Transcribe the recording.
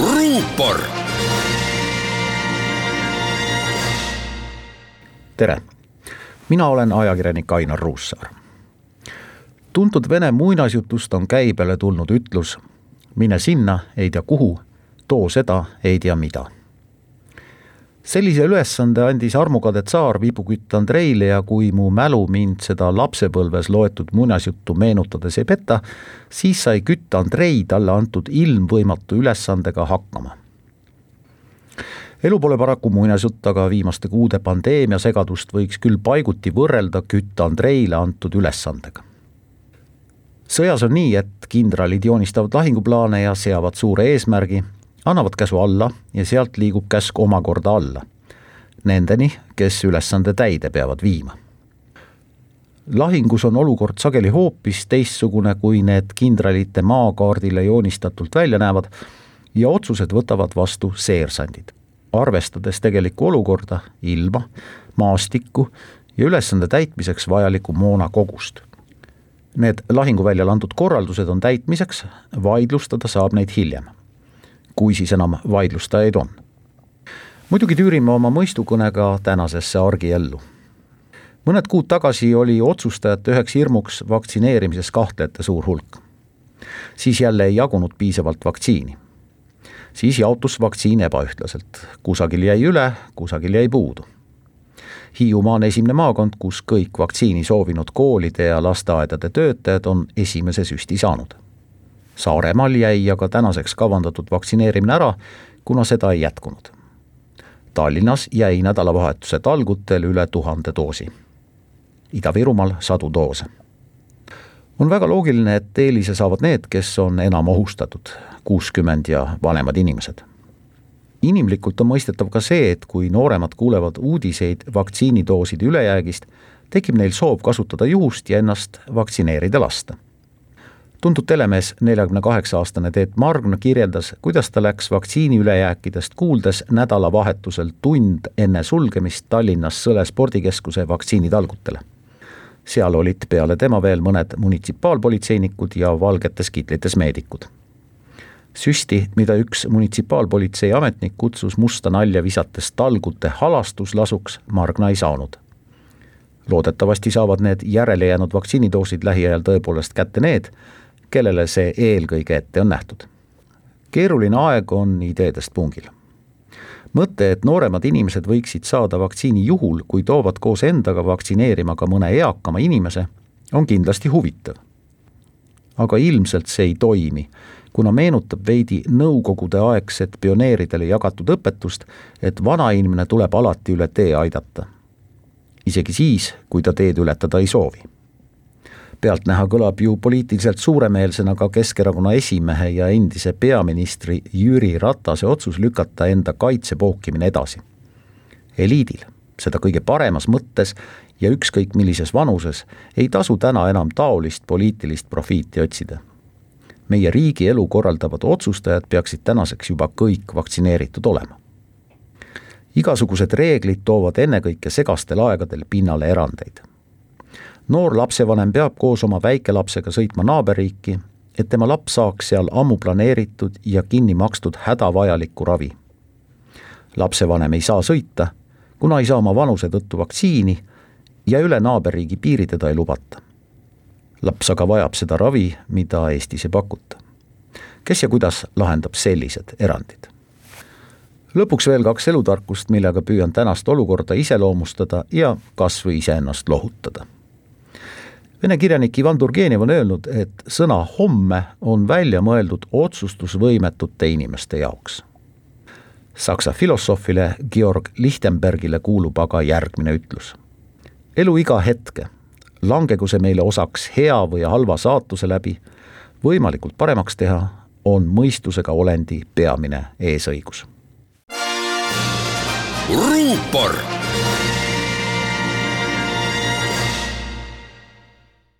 ruupor. tere, mina olen ajakirjanik Ainar Ruussaar. tuntud vene muinasjutust on käibele tulnud ütlus mine sinna, ei tea kuhu, too seda, ei tea mida sellise ülesande andis armukade tsaar viibukütt Andreile ja kui mu mälu mind seda lapsepõlves loetud muinasjuttu meenutades ei peta, siis sai kütt Andrei talle antud ilmvõimatu ülesandega hakkama. elu pole paraku muinasjutt, aga viimaste kuude pandeemia segadust võiks küll paiguti võrrelda kütt Andreile antud ülesandega. sõjas on nii, et kindralid joonistavad lahinguplaane ja seavad suure eesmärgi annavad käsu alla ja sealt liigub käsk omakorda alla. Nendeni, kes ülesande täide peavad viima. lahingus on olukord sageli hoopis teistsugune, kui need kindralite maakaardile joonistatult välja näevad ja otsused võtavad vastu seersandid, arvestades tegelikku olukorda, ilma, maastikku ja ülesande täitmiseks vajalikku moona kogust Need lahinguväljal antud korraldused on täitmiseks, vaidlustada saab neid hiljem kui siis enam vaidlustajaid on. muidugi tüürime oma mõistukõnega tänasesse argiellu. mõned kuud tagasi oli otsustajate üheks hirmuks vaktsineerimises kahtlejate suur hulk. siis jälle ei jagunud piisavalt vaktsiini. siis jaotus vaktsiin ebaühtlaselt, kusagil jäi üle, kusagil jäi puudu Hiiumaa on esimene maakond, kus kõik vaktsiini soovinud koolide ja lasteaedade töötajad on esimese süsti saanud Saaremaal jäi aga tänaseks kavandatud vaktsineerimine ära, kuna seda ei jätkunud. Tallinnas jäi nädalavahetuse talgutel üle tuhande doosi. Ida-Virumaal sadu doose. on väga loogiline, et eelise saavad need, kes on enam ohustatud, kuuskümmend ja vanemad inimesed. inimlikult on mõistetav ka see, et kui nooremad kuulevad uudiseid vaktsiinidooside ülejäägist, tekib neil soov kasutada juhust ja ennast vaktsineerida lasta tuntud telemees, neljakümne kaheksa aastane Teet Margn kirjeldas, kuidas ta läks vaktsiini ülejääkidest kuuldes nädalavahetusel tund enne sulgemist Tallinnas Sõle spordikeskuse vaktsiinitalgutele. seal olid peale tema veel mõned munitsipaalpolitseinikud ja valgetes kitlites meedikud. süsti, mida üks munitsipaalpolitsei ametnik kutsus musta nalja visates talgute halastuslasuks, Margna ei saanud loodetavasti saavad need järele jäänud vaktsiinidoosid lähiajal tõepoolest kätte need, kellele see eelkõige ette on nähtud. keeruline aeg on ideedest pungil. mõte, et nooremad inimesed võiksid saada vaktsiini juhul, kui toovad koos endaga vaktsineerima ka mõne eakama inimese, on kindlasti huvitav. aga ilmselt see ei toimi, kuna meenutab veidi nõukogude aegset pioneeridele jagatud õpetust, et vanainimene tuleb alati üle tee aidata. isegi siis, kui ta teed ületada ei soovi pealtnäha kõlab ju poliitiliselt suuremeelsena ka Keskerakonna esimehe ja endise peaministri Jüri Ratase otsus lükata enda kaitse pookimine edasi. eliidil, seda kõige paremas mõttes ja ükskõik millises vanuses, ei tasu täna enam taolist poliitilist profiiti otsida. meie riigi elu korraldavad otsustajad peaksid tänaseks juba kõik vaktsineeritud olema. igasugused reeglid toovad ennekõike segastel aegadel pinnale erandeid noor lapsevanem peab koos oma väikelapsega sõitma naaberriiki, et tema laps saaks seal ammu planeeritud ja kinni makstud hädavajalikku ravi. lapsevanem ei saa sõita, kuna ei saa oma vanuse tõttu vaktsiini ja üle naaberriigi piiri teda ei lubata. laps aga vajab seda ravi, mida Eestis ei pakuta. kes ja kuidas lahendab sellised erandid? lõpuks veel kaks elutarkust, millega püüan tänast olukorda iseloomustada ja kas või iseennast lohutada Vene kirjanik Ivan Turgenev on öelnud, et sõna homme on välja mõeldud otsustusvõimetute inimeste jaoks. Saksa filosoofile Georg Lichtenbergile kuulub aga järgmine ütlus. elu iga hetke, langegu see meile osaks hea või halva saatuse läbi, võimalikult paremaks teha, on mõistusega olendi peamine eesõigus. ruupor